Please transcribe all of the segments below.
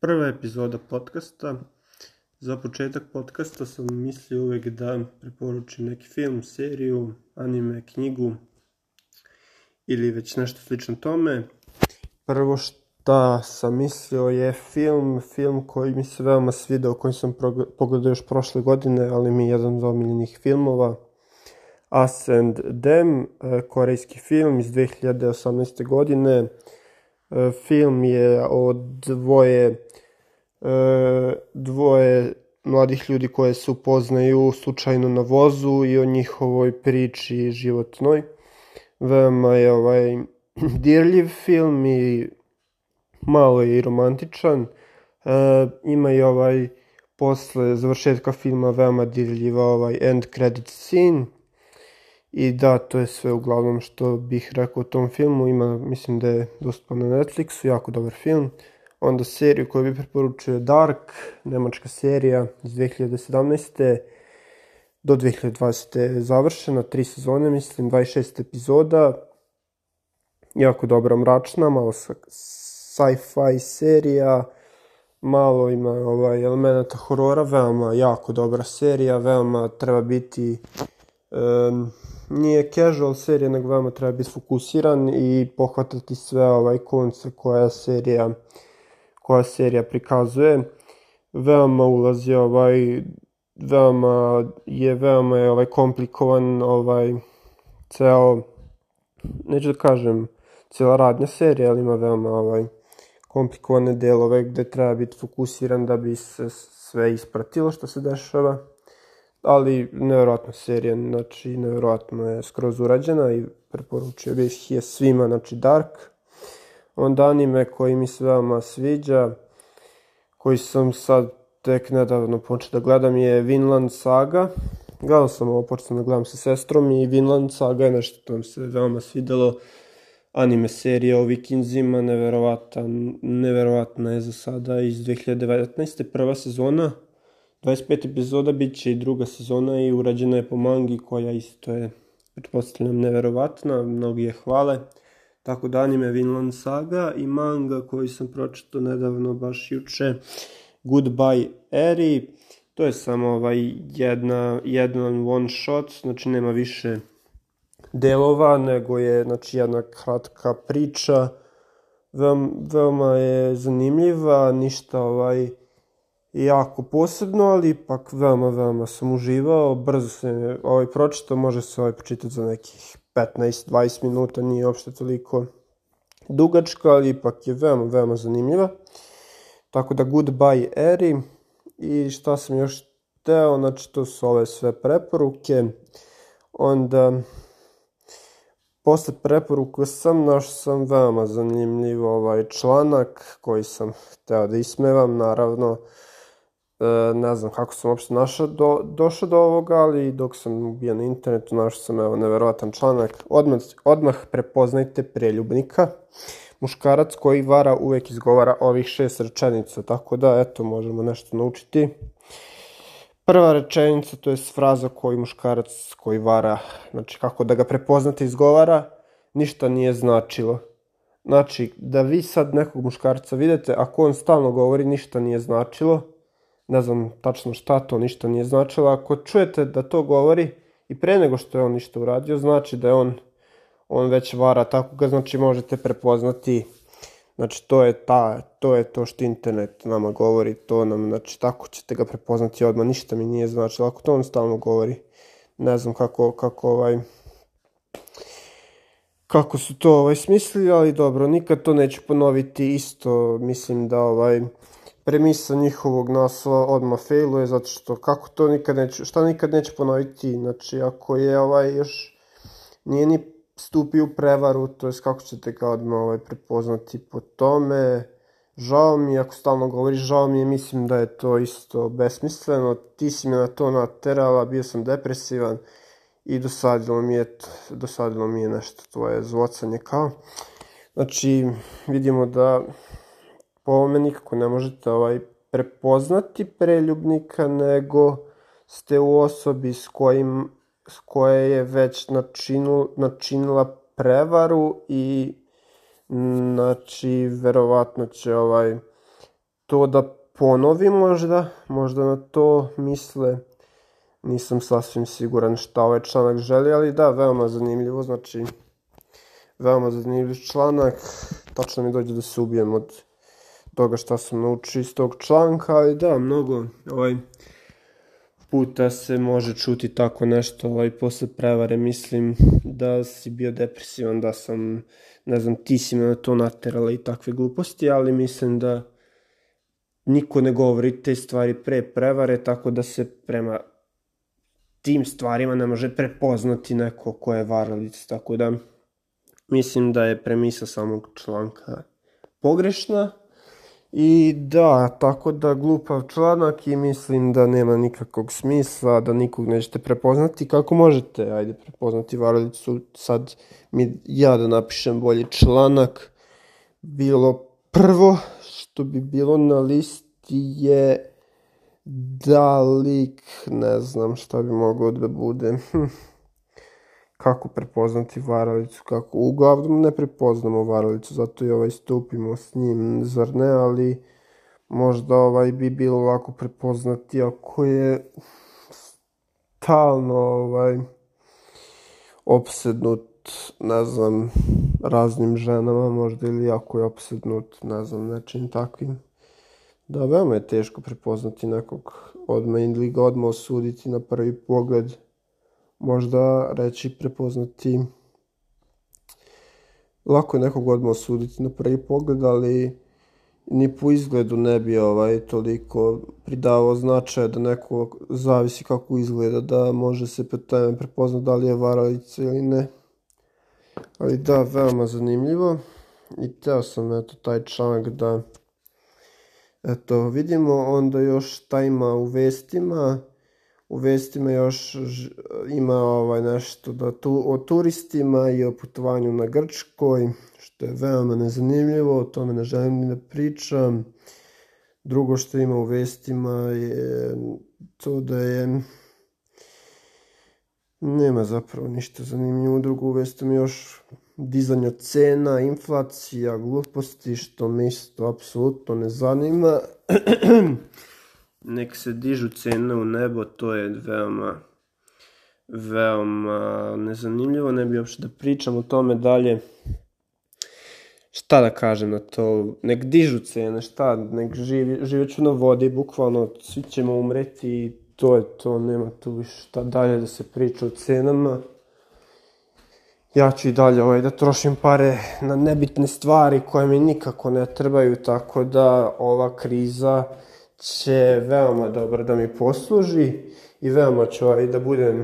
prva epizoda podcasta. Za početak podcasta sam mislio uvek da preporučim neki film, seriju, anime, knjigu ili već nešto slično tome. Prvo šta sam mislio je film, film koji mi se veoma svidao, koji sam pogledao još prošle godine, ali mi je jedan od omiljenih filmova. Us and Them, korejski film iz 2018. godine film je o dvoje, e, dvoje mladih ljudi koje se upoznaju slučajno na vozu i o njihovoj priči životnoj. Veoma je ovaj dirljiv film i malo je i romantičan. E, ima i ovaj posle završetka filma veoma dirljiva ovaj end credit scene I da, to je sve uglavnom što bih rekao o tom filmu. Ima, mislim da je dostupan na Netflixu, jako dobar film. Onda seriju koju bih preporučio je Dark, nemačka serija iz 2017. Do 2020. je završena, tri sezone, mislim, 26 epizoda. Jako dobra mračna, malo sci-fi serija, malo ima ovaj elemenata horora, veoma jako dobra serija, veoma treba biti um, nije casual serija, nego veoma treba biti fokusiran i pohvatati sve ovaj konce koja serija koja serija prikazuje. Veoma ulazi ovaj veoma je veoma je ovaj komplikovan ovaj ceo neću da kažem cijela radnja serija, ali ima veoma ovaj komplikovane delove gde treba biti fokusiran da bi se sve ispratilo što se dešava ali nevjerojatna serija, znači nevjerojatno je skroz urađena i preporučio bih je svima, znači Dark. Onda anime koji mi se veoma sviđa, koji sam sad tek nedavno počeo da gledam je Vinland Saga. Gledao sam ovo, počeo da gledam sa sestrom i Vinland Saga je nešto to mi se veoma svidelo. Anime serija o vikinzima, neverovatna je za sada iz 2019. prva sezona 25 epizoda bit će i druga sezona i urađena je po mangi koja isto je, pretpostavljam, neverovatna, mnogi je hvale. Tako da anime Vinland Saga i manga koji sam pročitao nedavno, baš juče, Goodbye Eri. To je samo ovaj jedna, jedan one shot, znači nema više delova, nego je znači jedna kratka priča. Veoma, veoma je zanimljiva, ništa ovaj jako posebno, ali ipak veoma, veoma sam uživao, brzo se ovaj pročitao, može se ovaj pročitati za nekih 15-20 minuta, nije uopšte toliko dugačka, ali ipak je veoma, veoma zanimljiva. Tako da Goodbye Eri i šta sam još teo, znači to su ove sve preporuke. Onda posle preporuka sam našao sam veoma zanimljiv ovaj članak koji sam hteo da ismevam, naravno E, ne znam kako sam uopšte našao do, došao do ovoga, ali dok sam bio na internetu našao sam evo neverovatan članak. Odmah, odmah prepoznajte preljubnika. Muškarac koji vara uvek izgovara ovih šest rečenica, tako da eto možemo nešto naučiti. Prva rečenica, to je fraza koju muškarac koji vara, znači kako da ga prepoznate izgovara, ništa nije značilo. Znači, da vi sad nekog muškarca vidite, ako on stalno govori ništa nije značilo, ne znam tačno šta to ništa nije značilo. Ako čujete da to govori i pre nego što je on ništa uradio, znači da je on, on već vara, tako ga znači možete prepoznati Znači, to je, ta, to je to što internet nama govori, to nam, znači, tako ćete ga prepoznati odmah, ništa mi nije značilo, ako to on stalno govori, ne znam kako, kako ovaj, kako su to ovaj smislili, ali dobro, nikad to neću ponoviti, isto mislim da ovaj, premisa njihovog naslova odmah failuje, zato što kako to nikad neće, šta nikad neće ponoviti, znači ako je ovaj još nije ni stupio u prevaru, to jest kako ćete ga odmah ovaj, prepoznati po tome, žao mi ako stalno govori žao mi je, mislim da je to isto besmisleno, ti si me na to naterala, bio sam depresivan i dosadilo mi je, dosadilo mi je nešto tvoje zvocanje kao. Znači, vidimo da po ovome nikako ne možete ovaj prepoznati preljubnika, nego ste u osobi s kojim s koje je već načinu, načinila prevaru i znači verovatno će ovaj to da ponovi možda, možda na to misle. Nisam sasvim siguran šta ovaj članak želi, ali da, veoma zanimljivo, znači veoma zanimljiv članak. Tačno mi dođe da se ubijem od toga šta sam naučio iz tog članka, ali da, mnogo ovaj, puta se može čuti tako nešto ovaj, posle prevare. Mislim da si bio depresivan, da sam, ne znam, ti si me na to naterala i takve gluposti, ali mislim da niko ne govori te stvari pre prevare, tako da se prema tim stvarima ne može prepoznati neko ko je varalic, tako da mislim da je premisa samog članka pogrešna, I da, tako da glupav članak i mislim da nema nikakvog smisla, da nikog nećete prepoznati. Kako možete, ajde, prepoznati varalicu, sad mi ja da napišem bolji članak. Bilo prvo što bi bilo na listi je da lik, ne znam šta bi moglo da bude. Kako prepoznati varalicu, kako uglavnom ne prepoznamo varalicu, zato i ovaj stupimo s njim, zar ne, ali možda ovaj bi bilo lako prepoznati ako je stalno ovaj opsednut, ne znam, raznim ženama možda ili ako je opsednut, ne znam, nečim takvim. Da, veoma je teško prepoznati nekog odmah ili ga odmah osuditi na prvi pogled možda reći prepoznati lako je nekog odmah osuditi na prvi pogled, ali ni po izgledu ne bi ovaj toliko pridavao značaja da neko zavisi kako izgleda, da može se po tome prepoznati da li je varalica ili ne. Ali da, veoma zanimljivo. I teo sam eto taj članak da eto vidimo onda još šta ima u vestima u vestima još ima ovaj nešto da tu, o turistima i o putovanju na Grčkoj, što je veoma nezanimljivo, o tome ne želim ni da pričam. Drugo što ima u vestima je to da je nema zapravo ništa zanimljivo. Drugo u vestima još dizanje cena, inflacija, gluposti, što me isto apsolutno ne zanima. nek se dižu cene u nebo, to je veoma veoma nezanimljivo, ne bi uopšte da pričam o tome dalje. Šta da kažem na to? Nek dižu cene, šta? Nek živi, živeću na vodi, bukvalno svi ćemo umreti i to je to, nema tu više šta dalje da se priča o cenama. Ja ću i dalje ovaj, da trošim pare na nebitne stvari koje mi nikako ne trebaju, tako da ova kriza će veoma dobro da mi posluži i veoma ću ovaj da budem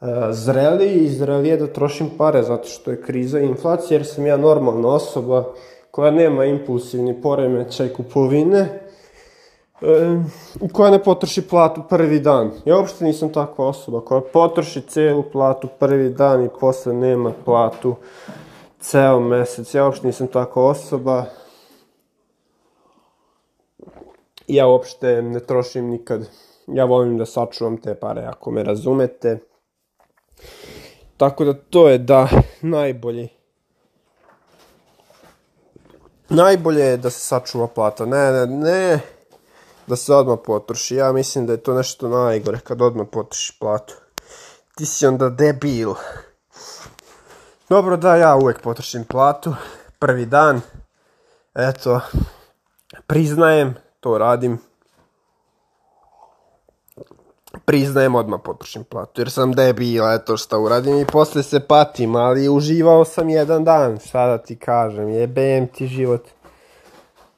uh, zreli i zrelije da trošim pare zato što je kriza i inflacija jer sam ja normalna osoba koja nema impulsivni poremećaj kupovine i koja ne potroši platu prvi dan. Ja uopšte nisam takva osoba koja potroši celu platu prvi dan i posle nema platu ceo mesec. Ja uopšte nisam takva osoba ja uopšte ne trošim nikad. Ja volim da sačuvam te pare, ako me razumete. Tako da to je da najbolji najbolje je da se sačuva plata. Ne, ne, ne da se odmah potroši. Ja mislim da je to nešto najgore kad odmah potrošiš platu. Ti si onda debil. Dobro da ja uvek potrošim platu. Prvi dan. Eto, priznajem, to radim. Priznajem odmah potrošim platu, jer sam debil, eto šta uradim i posle se patim, ali uživao sam jedan dan, šta da ti kažem, jebem ti život.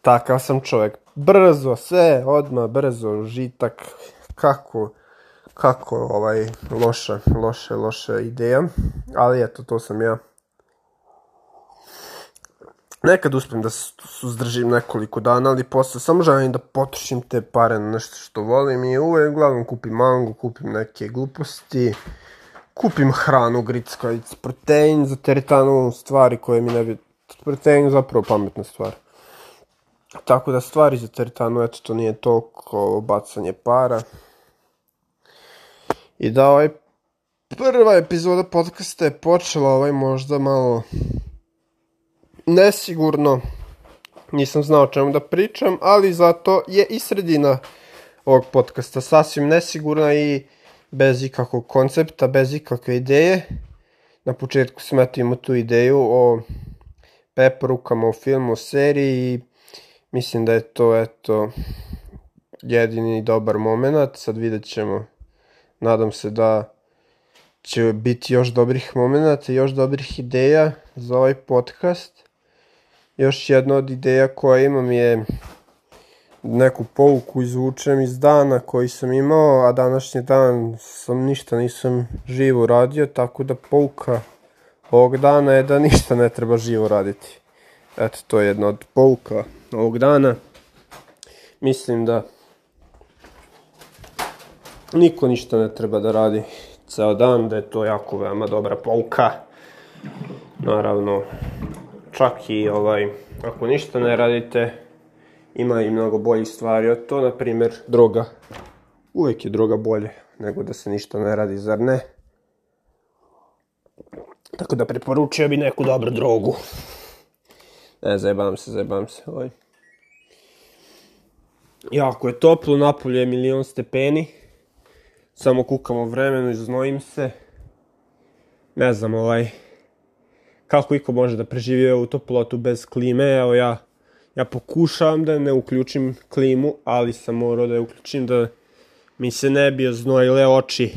Takav sam čovjek. Brzo, sve, odmah, brzo, užitak, kako, kako ovaj, loša, loše, loše ideja, ali eto, to sam ja. Nekad uspem da se suzdržim nekoliko dana, ali posle samo želim da potrošim te pare na nešto što volim i uvek uglavnom kupim mango, kupim neke gluposti, kupim hranu, grickavic, protein za teretanu, stvari koje mi ne bi... Protein zapravo pametna stvar. Tako da stvari za teretanu, eto, to nije toliko bacanje para. I da ovaj prva epizoda podcasta je počela ovaj možda malo nesigurno, nisam znao čemu da pričam, ali zato je i sredina ovog podcasta sasvim nesigurna i bez ikakvog koncepta, bez ikakve ideje. Na početku smetimo tu ideju o preporukama o filmu, o seriji i mislim da je to eto jedini dobar moment. Sad vidjet ćemo, nadam se da će biti još dobrih momenta, još dobrih ideja za ovaj podcast. Još jedna od ideja koja imam je neku pouku izvučem iz dana koji sam imao, a današnji dan sam ništa nisam živo radio, tako da pouka ovog dana je da ništa ne treba živo raditi. Eto, to je jedna od pouka ovog dana. Mislim da niko ništa ne treba da radi ceo dan, da je to jako veoma dobra pouka. Naravno, čak i ovaj, ako ništa ne radite, ima i mnogo boljih stvari od to, na primjer, droga. Uvijek je droga bolje nego da se ništa ne radi, zar ne? Tako da preporučio bi neku dobru drogu. Ne, zajebam se, zajebam se. Ovaj. Jako je toplo, napolje je milion stepeni. Samo kukamo vremenu i se. Ne znam, ovaj... Kako iko može da preživi ovu toplotu bez klime, evo ja... Ja pokušavam da ne uključim klimu, ali sam morao da je uključim da mi se ne bi oznojile oči.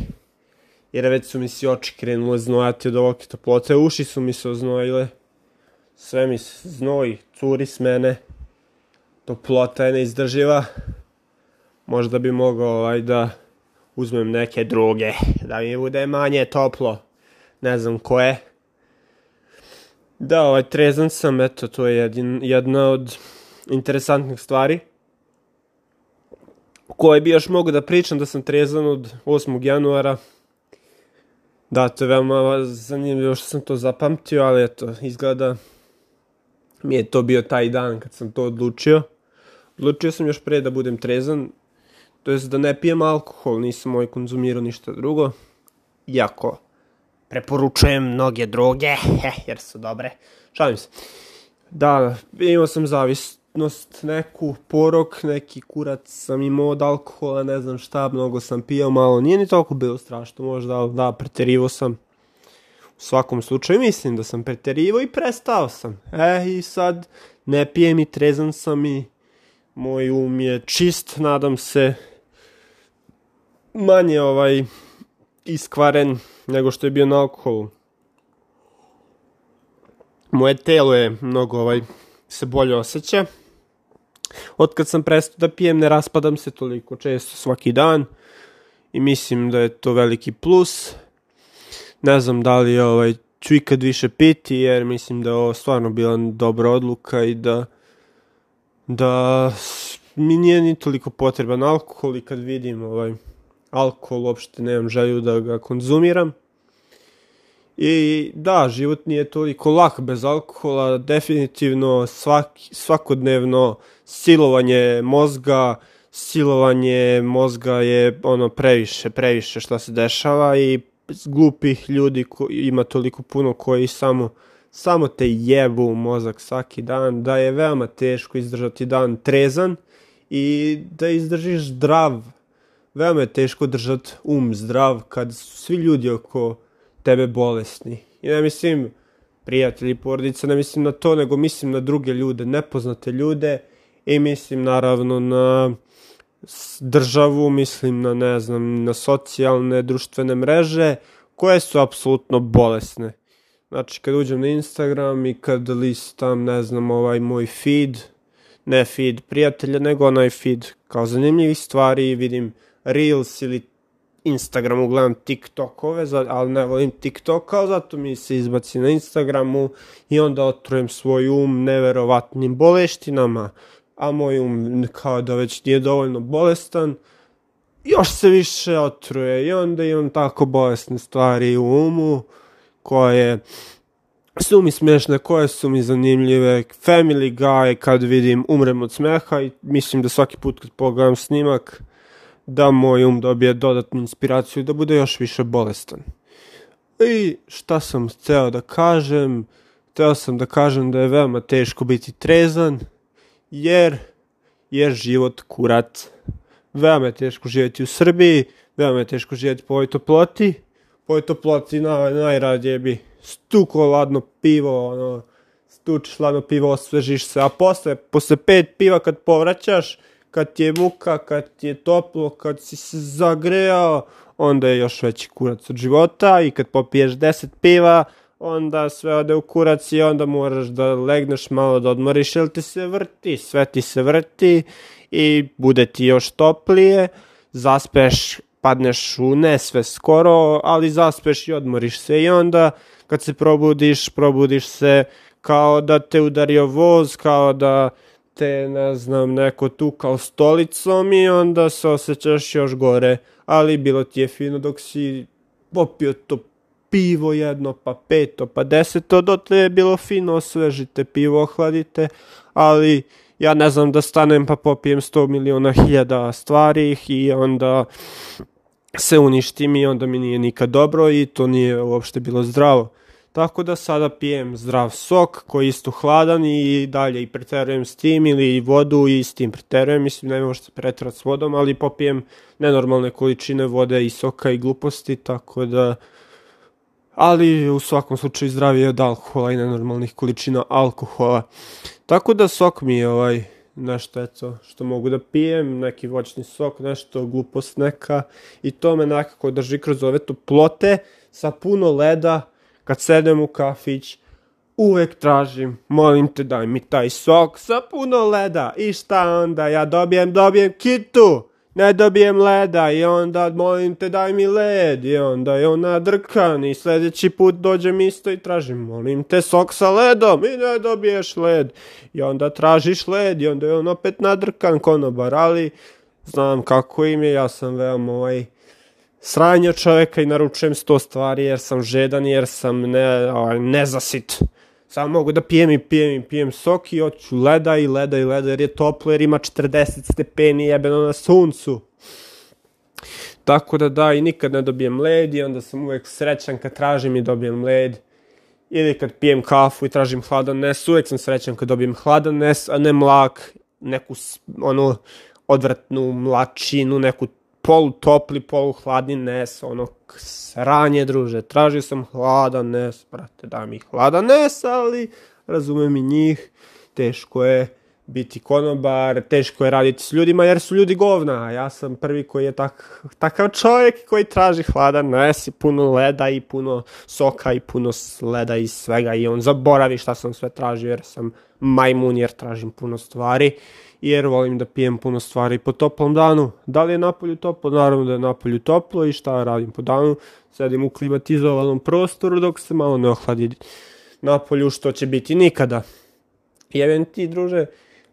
Jer već su mi se oči krenule znojati od ovog toplote, uši su mi se oznojile. Sve mi se znoji, curi s mene. Toplota je neizdrživa. Možda bi mogao ovaj da uzmem neke druge, da mi bude manje toplo. Ne znam koje. Da, ovaj, trezan sam, eto, to je jedin, jedna od interesantnih stvari koje bi još mogu da pričam da sam trezan od 8. januara. Da, to je veoma zanimljivo što sam to zapamtio, ali eto, izgleda mi je to bio taj dan kad sam to odlučio. Odlučio sam još pre da budem trezan, to jest da ne pijem alkohol, nisam moj konzumirao ništa drugo. Iako, preporučujem mnoge droge, jer su dobre. Šalim se. Da, imao sam zavisnost neku, porok, neki kurac sam imao od alkohola, ne znam šta, mnogo sam pijao, malo nije ni toliko bilo strašno, možda, da, preterivo sam. U svakom slučaju mislim da sam preterivo i prestao sam. E, i sad ne pijem i trezan sam i moj um je čist, nadam se, manje ovaj iskvaren nego što je bio na alkoholu. Moje telo je mnogo ovaj se bolje osjeća. Od kad sam prestao da pijem ne raspadam se toliko često svaki dan i mislim da je to veliki plus. Ne znam da li ovaj, ću ikad više piti jer mislim da je ovo stvarno bila dobra odluka i da da mi nije ni toliko potreban alkohol i kad vidim ovaj alkohol, uopšte nemam želju da ga konzumiram. I da, život nije toliko lak bez alkohola, definitivno svaki, svakodnevno silovanje mozga, silovanje mozga je ono previše, previše šta se dešava i glupih ljudi ko, ima toliko puno koji samo samo te jebu u mozak svaki dan, da je veoma teško izdržati dan trezan i da izdržiš zdrav veoma je teško držati um zdrav kad su svi ljudi oko tebe bolesni. I ne mislim prijatelji, porodica, ne mislim na to, nego mislim na druge ljude, nepoznate ljude i mislim naravno na državu, mislim na, ne znam, na socijalne, društvene mreže koje su apsolutno bolesne. Znači, kad uđem na Instagram i kad listam, ne znam, ovaj moj feed, ne feed prijatelja, nego onaj feed kao zanimljivih stvari, vidim Reels ili Instagramu gledam TikTokove, ali ne volim TikTok, ali zato mi se izbaci na Instagramu i onda otrujem svoj um neverovatnim boleštinama, a moj um kao da već nije dovoljno bolestan, još se više otruje. I onda imam tako bolesne stvari u umu koje su mi smiješne, koje su mi zanimljive, Family Guy kad vidim umrem od smeha i mislim da svaki put kad pogledam snimak da moj um dobije dodatnu inspiraciju da bude još više bolestan. I šta sam hteo da kažem? Hteo sam da kažem da je veoma teško biti trezan jer je život kurac. Veoma je teško živjeti u Srbiji, veoma je teško živjeti po ovoj toploti. Po ovoj toploti na, najradije bi stuko ladno pivo, ono, stučiš ladno pivo, osvežiš se, a posle, posle pet piva kad povraćaš, kad ti je muka, kad ti je toplo, kad si se zagrejao, onda je još veći kurac od života i kad popiješ 10 piva, onda sve ode u kurac i onda moraš da legneš malo da odmoriš, jer ti se vrti, sve ti se vrti i bude ti još toplije, zaspeš, padneš u nesve skoro, ali zaspeš i odmoriš se. I onda kad se probudiš, probudiš se kao da te udario voz, kao da te, ne znam, neko tu kao stolicom i onda se osjećaš još gore, ali bilo ti je fino dok si popio to pivo jedno, pa peto, pa deseto, dotle je bilo fino, osvežite pivo, ohladite, ali ja ne znam da stanem pa popijem 100 miliona hiljada stvari i onda se uništim i onda mi nije nikad dobro i to nije uopšte bilo zdravo. Tako da sada pijem zdrav sok koji je isto hladan i dalje i preterujem s tim ili vodu i s tim preterujem. Mislim ne možete preterati s vodom, ali popijem nenormalne količine vode i soka i gluposti, tako da ali u svakom slučaju zdravije od alkohola i nenormalnih količina alkohola. Tako da sok mi je ovaj nešto eto što mogu da pijem, neki voćni sok, nešto glupost neka i to me nekako drži kroz ove toplote sa puno leda kad sedem u kafić uvek tražim, molim te daj mi taj sok sa puno leda. I šta onda? Ja dobijem, dobijem kitu. Ne dobijem leda i onda molim te daj mi led. I onda je on nadrkan i sledeći put dođem isto i tražim molim te sok sa ledom i ne dobiješ led. I onda tražiš led i onda je on opet nadrkan konobar ali znam kako im je ja sam veoma ovaj sranja čoveka i naručujem sto stvari jer sam žedan jer sam ne, ovaj, nezasit Samo mogu da pijem i pijem i pijem sok i hoću leda i leda i leda jer je toplo jer ima 40 stepeni jebeno na suncu. Tako da da i nikad ne dobijem led i onda sam uvek srećan kad tražim i dobijem led. Ili kad pijem kafu i tražim hladan nes, uvek sam srećan kad dobijem hladan nes, a ne mlak, neku onu odvratnu mlačinu, neku polu topli, polu hladni nes, ono sranje druže, tražio sam hladan nes, brate, da mi hladan nes, ali razumem i njih, teško je biti konobar, teško je raditi s ljudima jer su ljudi govna, ja sam prvi koji je tak, takav čovjek koji traži hladan nes i puno leda i puno soka i puno leda i svega i on zaboravi šta sam sve tražio jer sam majmun jer tražim puno stvari jer volim da pijem puno stvari po toplom danu. Da li je napolju toplo? Naravno da je napolju toplo i šta radim po danu? Sedim u klimatizovanom prostoru dok se malo ne ohladi napolju što će biti nikada. Jevem ti druže,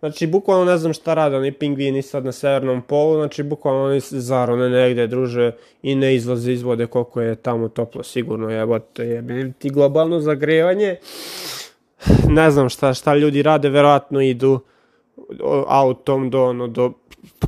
Znači, bukvalno ne znam šta rade oni pingvini sad na severnom polu, znači, bukvalno oni se zarone negde, druže, i ne izlaze iz vode koliko je tamo toplo, sigurno, jebote, jebim ti globalno zagrevanje. Ne znam šta, šta ljudi rade, verovatno idu autom do, ono, do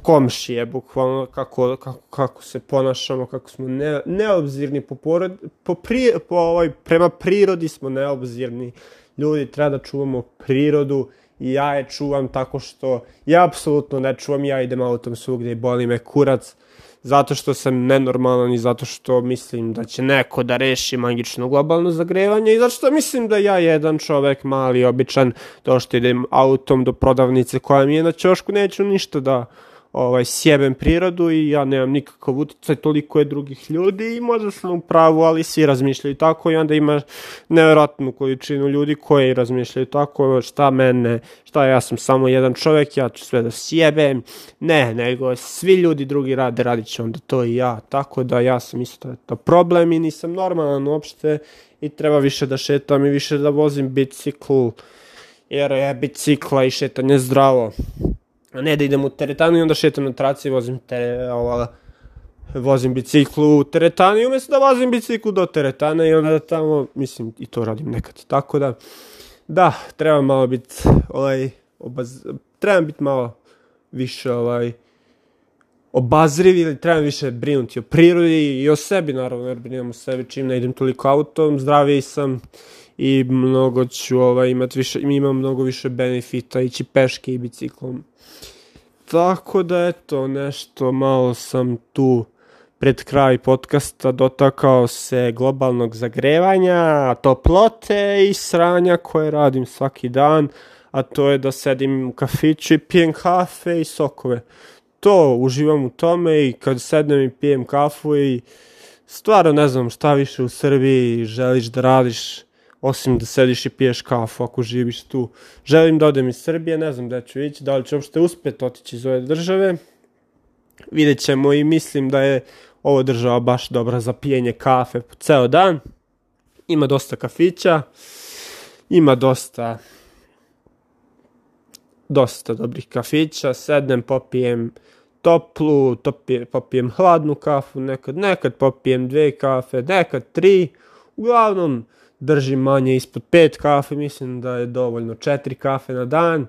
komšije, bukvalno kako, kako, kako se ponašamo, kako smo ne, neobzirni po, porod, po, pri, po ovaj, prema prirodi smo neobzirni. Ljudi, treba da čuvamo prirodu i ja je čuvam tako što ja apsolutno ne čuvam, ja idem autom svugde i boli me kurac zato što sam nenormalan i zato što mislim da će neko da reši magično globalno zagrevanje i zato što mislim da ja jedan čovek mali, običan, to što idem autom do prodavnice koja mi je na ćošku, neću ništa da ovaj, sjebem prirodu i ja nemam nikakav uticaj, toliko je drugih ljudi i možda sam u pravu, ali svi razmišljaju tako i onda ima nevjerojatnu količinu ljudi koji razmišljaju tako, šta mene, šta ja sam samo jedan čovek, ja ću sve da sjebem, ne, nego svi ljudi drugi rade, radit će onda to i ja, tako da ja sam isto to problem i nisam normalan uopšte i treba više da šetam i više da vozim bicikl, jer je bicikla i šetanje zdravo a ne da idem u teretanu i onda šetam na traci i vozim, tere, ova, vozim biciklu u teretanu i umesto da vozim biciklu do teretana i onda da tamo, mislim, i to radim nekad. Tako da, da, treba malo biti, ovaj, obaz, treba biti malo više, ovaj, obazrivi ili trebam više brinuti o prirodi i o sebi, naravno, jer brinem o sebi čim ne idem toliko autom, zdraviji sam i mnogo ću ovaj, imati više, imam mnogo više benefita ići peške i biciklom. Tako da, eto, nešto malo sam tu pred kraj podcasta dotakao se globalnog zagrevanja, toplote i sranja koje radim svaki dan, a to je da sedim u kafiću i pijem kafe i sokove. To, uživam u tome i kad sednem i pijem kafu i stvarno ne znam šta više u Srbiji želiš da radiš osim da sediš i piješ kafu ako živiš tu. Želim da odem iz Srbije, ne znam da ću ići, da li ću uopšte uspeti otići iz ove države. Vidjet ćemo i mislim da je ovo država baš dobra za pijenje kafe po ceo dan. Ima dosta kafića, ima dosta dosta dobrih kafića, sednem, popijem toplu, topijem, popijem hladnu kafu, nekad, nekad popijem dve kafe, nekad tri, uglavnom držim manje ispod pet kafe, mislim da je dovoljno četiri kafe na dan,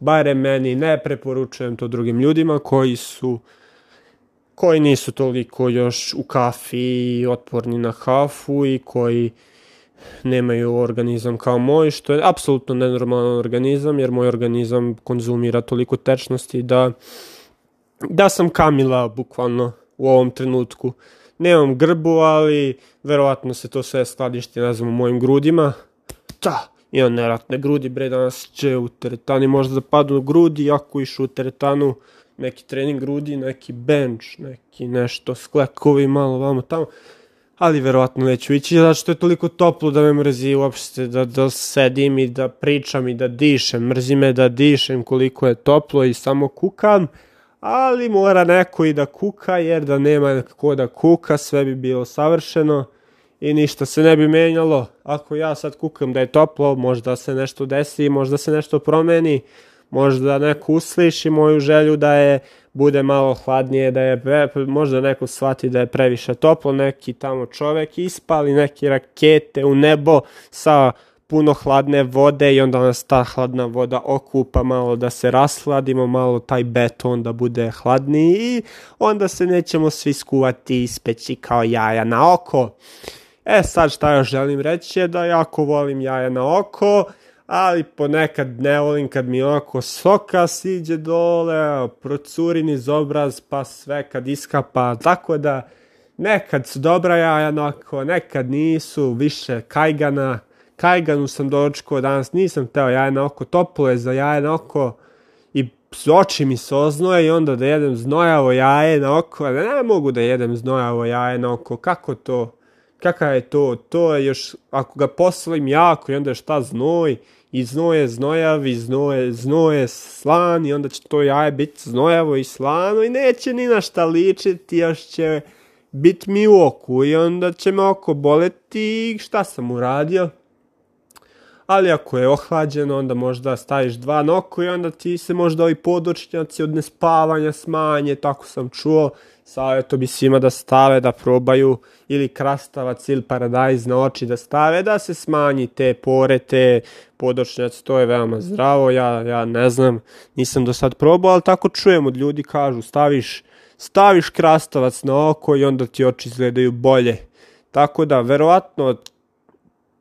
barem meni ne preporučujem to drugim ljudima koji su koji nisu toliko još u kafi otporni na kafu i koji nemaju organizam kao moj, što je apsolutno nenormalan organizam, jer moj organizam konzumira toliko tečnosti da, da sam kamila bukvalno u ovom trenutku. Nemam grbu, ali verovatno se to sve skladišti, ne znam, u mojim grudima. Ta, imam neratne grudi, bre, danas će u teretani možda da padnu grudi, ako išu u teretanu, neki trening grudi, neki bench, neki nešto, sklekovi malo vamo tamo, ali verovatno neću ići, zato što je toliko toplo da me mrzi uopšte da, da sedim i da pričam i da dišem, mrzi me da dišem koliko je toplo i samo kukam, ali mora neko i da kuka, jer da nema ko da kuka, sve bi bilo savršeno i ništa se ne bi menjalo. Ako ja sad kukam da je toplo, možda se nešto desi, možda se nešto promeni, možda neko usliši moju želju da je bude malo hladnije, da je možda neko shvati da je previše toplo, neki tamo čovek ispali neke rakete u nebo sa puno hladne vode i onda nas ta hladna voda okupa malo da se rasladimo, malo taj beton da bude hladniji i onda se nećemo svi skuvati i ispeći kao jaja na oko. E sad šta još želim reći je da jako volim jaja na oko, ali ponekad ne volim kad mi onako soka siđe dole, procuri niz obraz, pa sve kad iskapa, tako da nekad su dobra jaja onako, nekad nisu, više kajgana, kajganu sam dočko, danas nisam teo jaje na oko, toplo je za jaje na oko i oči mi se oznoje i onda da jedem znojavo jaje na oko, ali ne mogu da jedem znojavo jaje na oko, kako to, kakav je to, to je još, ako ga poslim jako i onda je šta znoj, i znoje znojav i znoje, znoje slan i onda će to jaje biti znojavo i slano i neće ni na šta ličiti, još će biti mi u oku i onda će me oko boleti i šta sam uradio? Ali ako je ohlađeno, onda možda staviš dva na oko i onda ti se možda ovi podočnjaci od nespavanja smanje, tako sam čuo, savjeto bi svima da stave, da probaju ili krastavac ili paradajz na oči da stave, da se smanji te pore, te podočnjaci, to je veoma zdravo, ja, ja ne znam, nisam do sad probao, ali tako čujem od ljudi, kažu, staviš, staviš krastavac na oko i onda ti oči izgledaju bolje. Tako da, verovatno,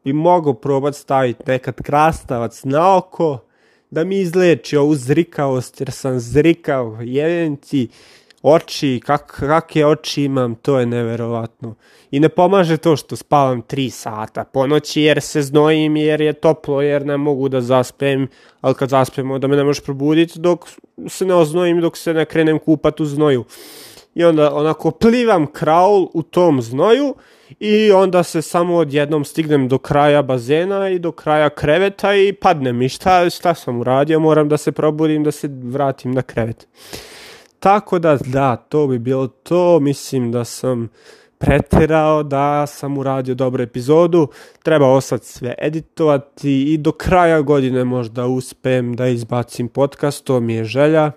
bi mogao probati staviti nekad krastavac na oko, da mi izleči ovu zrikavost, jer sam zrikav, jedan ti, oči, kak, kakve oči imam, to je neverovatno. I ne pomaže to što spavam 3 sata po noći jer se znojim, jer je toplo, jer ne mogu da zaspem, ali kad zaspem onda me ne možeš probuditi dok se ne oznojim, dok se ne krenem kupat u znoju. I onda onako plivam kraul u tom znoju i onda se samo odjednom stignem do kraja bazena i do kraja kreveta i padnem i šta, šta sam uradio, moram da se probudim, da se vratim na krevet. Tako da, da, to bi bilo to. Mislim da sam preterao, da sam uradio dobru epizodu. Treba ostati sve editovati i do kraja godine možda uspem da izbacim podcast, to mi je želja.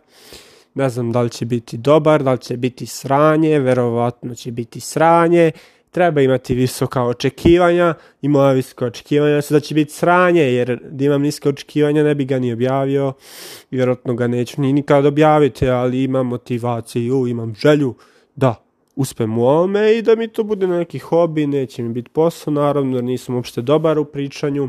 Ne znam da li će biti dobar, da li će biti sranje, verovatno će biti sranje. treba imati visoka očekivanja i moja visoka očekivanja su da će biti sranje, jer da imam niska očekivanja ne bi ga ni objavio, vjerojatno ga neću ni nikad objaviti, ali imam motivaciju, imam želju da uspem u ovome i da mi to bude neki hobi, neće mi biti posao, naravno, jer nisam uopšte dobar u pričanju,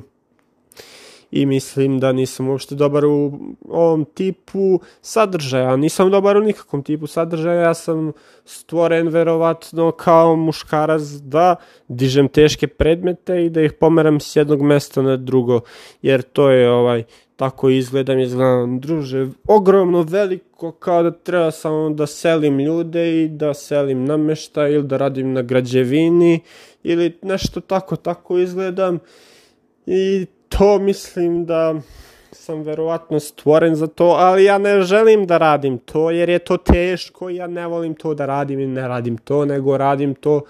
i mislim da nisam uopšte dobar u ovom tipu sadržaja. Nisam dobar u nikakvom tipu sadržaja, ja sam stvoren verovatno kao muškarac da dižem teške predmete i da ih pomeram s jednog mesta na drugo, jer to je ovaj tako izgledam, izgledam druže, ogromno veliko kao da treba samo da selim ljude i da selim namešta ili da radim na građevini ili nešto tako, tako izgledam. I to mislim da sam verovatno stvoren za to, ali ja ne želim da radim to jer je to teško i ja ne volim to da radim i ne radim to, nego radim to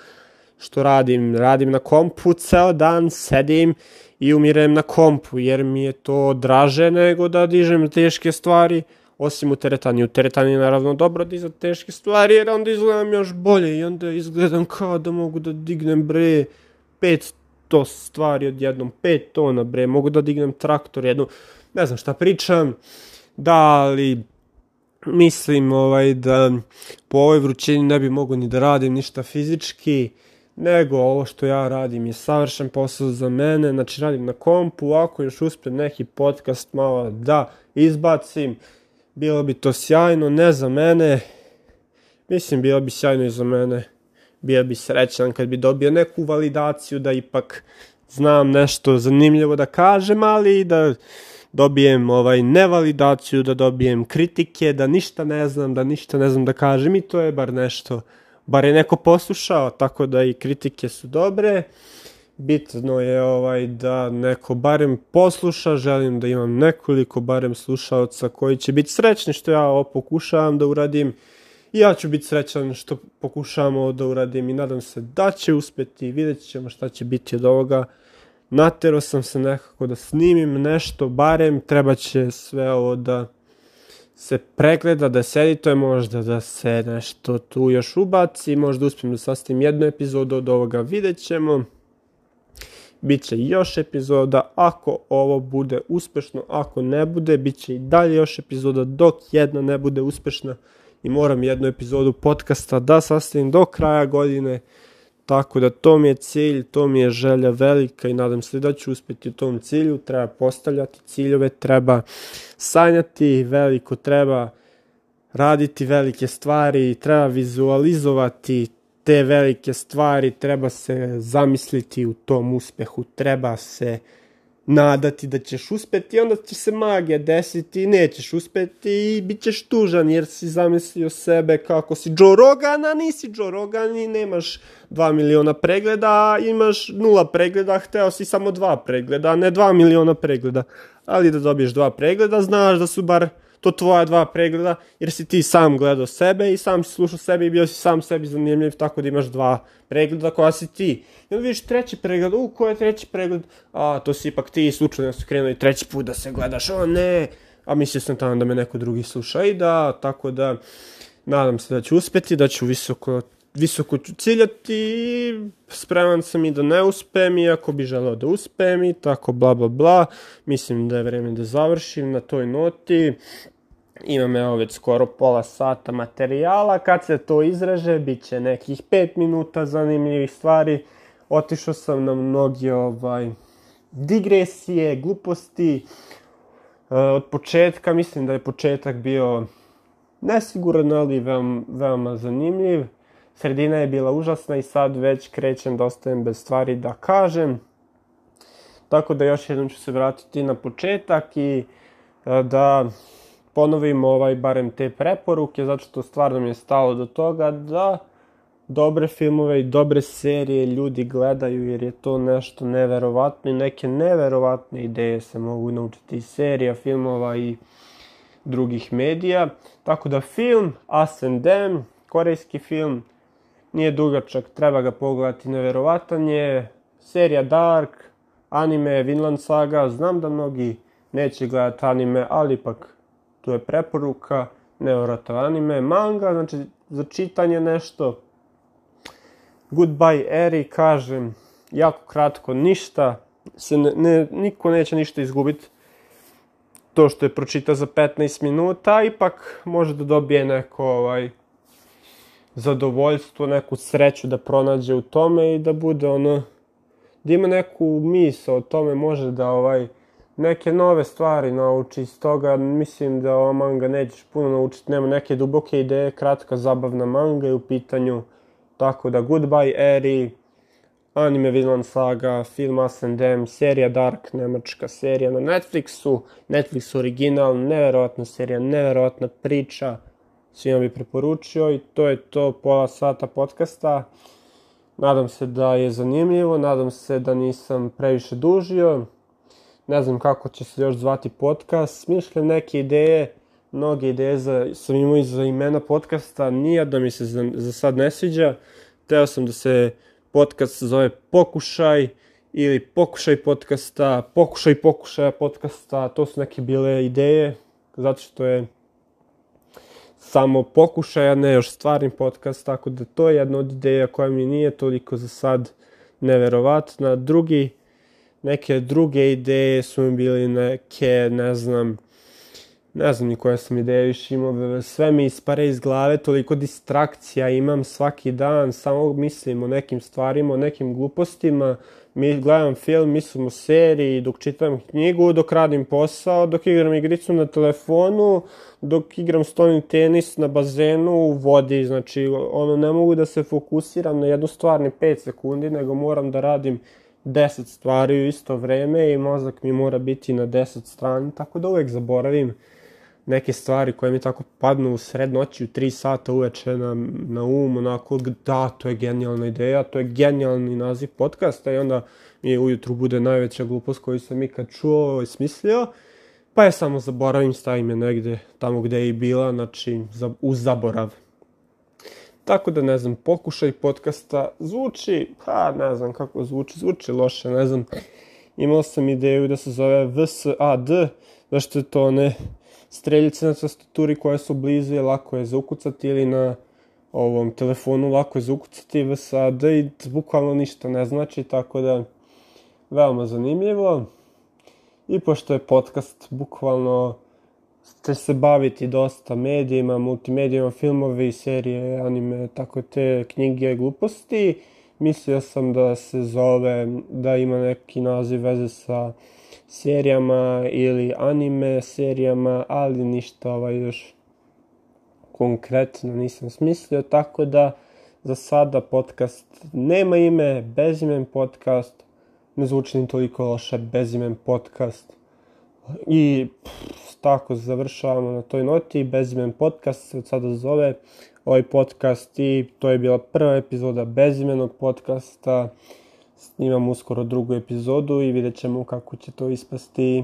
što radim. Radim na kompu ceo dan, sedim i umirem na kompu jer mi je to draže nego da dižem teške stvari osim u teretani. U teretani je naravno dobro izgleda teške stvari jer onda izgledam još bolje i onda izgledam kao da mogu da dignem bre 500 to stvari odjednom, 5 tona bre, mogu da dignem traktor jednu, ne znam šta pričam, da, ali mislim ovaj, da po ovoj vrućini ne bi mogo ni da radim ništa fizički, nego ovo što ja radim je savršen posao za mene, znači radim na kompu, ako još uspem neki podcast malo da izbacim, bilo bi to sjajno, ne za mene, mislim bilo bi sjajno i za mene bio bi srećan kad bi dobio neku validaciju da ipak znam nešto zanimljivo da kažem, ali da dobijem ovaj nevalidaciju, da dobijem kritike, da ništa ne znam, da ništa ne znam da kažem i to je bar nešto, bar je neko poslušao, tako da i kritike su dobre. Bitno je ovaj da neko barem posluša, želim da imam nekoliko barem slušaoca koji će biti srećni što ja ovo pokušavam da uradim Ja ću biti srećan što pokušamo da uradim i nadam se da će uspeti, vidjet ćemo šta će biti od ovoga. Natero sam se nekako da snimim nešto, barem treba će sve ovo da se pregleda, da se edituje, možda da se nešto tu još ubaci, možda uspijem da sastavim jednu epizodu od ovoga, vidjet ćemo. Biće još epizoda, ako ovo bude uspešno, ako ne bude, bit će i dalje još epizoda dok jedna ne bude uspešna i moram jednu epizodu podcasta da sastavim do kraja godine, tako da to mi je cilj, to mi je želja velika i nadam se da ću uspeti u tom cilju, treba postavljati ciljeve, treba sanjati veliko, treba raditi velike stvari, treba vizualizovati te velike stvari, treba se zamisliti u tom uspehu, treba se nadati da ćeš uspeti, onda će se magija desiti i nećeš uspeti i bit ćeš tužan jer si zamislio sebe kako si Joe Rogan, a nisi Joe Rogan i nemaš 2 miliona pregleda, a imaš nula pregleda, hteo si samo dva pregleda, ne 2 miliona pregleda. Ali da dobiješ dva pregleda, znaš da su bar to tvoja dva pregleda, jer si ti sam gledao sebe i sam si slušao sebe i bio si sam sebi zanimljiv, tako da imaš dva pregleda koja si ti. I onda vidiš treći pregled, u, ko je treći pregled? A, to si ipak ti, slučajno su krenuli treći put da se gledaš, o ne, a mislio sam tamo da me neko drugi sluša i da, tako da, nadam se da ću uspeti, da ću visoko visoko ću ciljati i spreman sam i da ne uspem, iako bi želeo da uspem i tako bla bla bla. Mislim da je vreme da završim na toj noti. Imam evo već skoro pola sata materijala, kad se to izraže, bit će nekih 5 minuta zanimljivih stvari. Otišao sam na mnogi ovaj, digresije, gluposti. E, od početka, mislim da je početak bio nesiguran, ali veoma, veoma zanimljiv. Sredina je bila užasna i sad već krećem da ostajem bez stvari da kažem. Tako da još jednom ću se vratiti na početak i e, da ponovim ovaj, barem te preporuke, zato što stvarno mi je stalo do toga da dobre filmove i dobre serije ljudi gledaju jer je to nešto neverovatno i neke neverovatne ideje se mogu naučiti iz serija, filmova i drugih medija. Tako da film Them, korejski film, nije dugačak, treba ga pogledati, neverovatan je. Serija Dark, anime Vinland Saga, znam da mnogi neće gledati anime, ali ipak tu je preporuka, Neorato anime, manga, znači za čitanje nešto. Goodbye Eri, kažem, jako kratko, ništa, se ne, ne, niko neće ništa izgubiti. To što je pročita za 15 minuta, ipak može da dobije neko ovaj, zadovoljstvo, neku sreću da pronađe u tome i da bude ono, da ima neku misao o tome, može da ovaj, neke nove stvari nauči iz toga, mislim da ova manga nećeš puno naučiti, nema neke duboke ideje, kratka zabavna manga je u pitanju, tako da Goodbye Eri, anime Vinland Saga, film S&M, serija Dark, nemačka serija na Netflixu, Netflix original, neverovatna serija, neverovatna priča, svima bi preporučio i to je to pola sata podcasta. Nadam se da je zanimljivo, nadam se da nisam previše dužio. Ne znam kako će se još zvati podcast. Smišljam neke ideje, mnoge ideje za, sam imao i za imena podcasta, nijadna mi se za, za sad ne sviđa. Teo sam da se podcast zove Pokušaj ili Pokušaj podcasta, Pokušaj pokušaja podcasta, to su neke bile ideje, zato što je samo pokušaj, a ne još stvarni podcast, tako da to je jedna od ideja koja mi nije toliko za sad neverovatna. Drugi, neke druge ideje su mi bili neke, ne znam, ne znam ni koje sam ideje više imao, sve mi ispare iz glave, toliko distrakcija imam svaki dan, samo mislim o nekim stvarima, o nekim glupostima, mi gledam film, mislim o seriji, dok čitam knjigu, dok radim posao, dok igram igricu na telefonu, dok igram stolni tenis na bazenu u vodi, znači ono ne mogu da se fokusiram na jednu stvar ni 5 sekundi, nego moram da radim 10 stvari u isto vreme i mozak mi mora biti na 10 strani, tako da uvek zaboravim neke stvari koje mi tako padnu u sred noći u 3 sata uveče na, na um, onako, da, to je genijalna ideja, to je genijalni naziv podcasta i onda mi ujutru bude najveća glupost koju sam ikad čuo i smislio, pa je samo zaboravim, stavim je negde tamo gde je i bila, znači za, u zaborav. Tako da ne znam, pokušaj podcasta zvuči, pa ne znam kako zvuči, zvuči loše, ne znam. Imao sam ideju da se zove VSAD, zašto je to ne streljice na tastaturi koje su blizu je lako je zaukucati ili na ovom telefonu lako je zaukucati VSAD i bukvalno ništa ne znači, tako da veoma zanimljivo. I pošto je podcast bukvalno će se baviti dosta medijima, multimedijima, filmovi, serije, anime, tako te knjige gluposti, mislio sam da se zove, da ima neki naziv veze sa serijama ili anime serijama, ali ništa ovaj još konkretno nisam smislio, tako da za sada podcast nema ime, bezimen podcast, ne zvuči ni toliko loše, bezimen podcast. I pff, tako završavamo na toj noti, bezimen podcast se od sada zove ovaj podcast i to je bila prva epizoda bezimenog podcasta snimam uskoro drugu epizodu i vidjet ćemo kako će to ispasti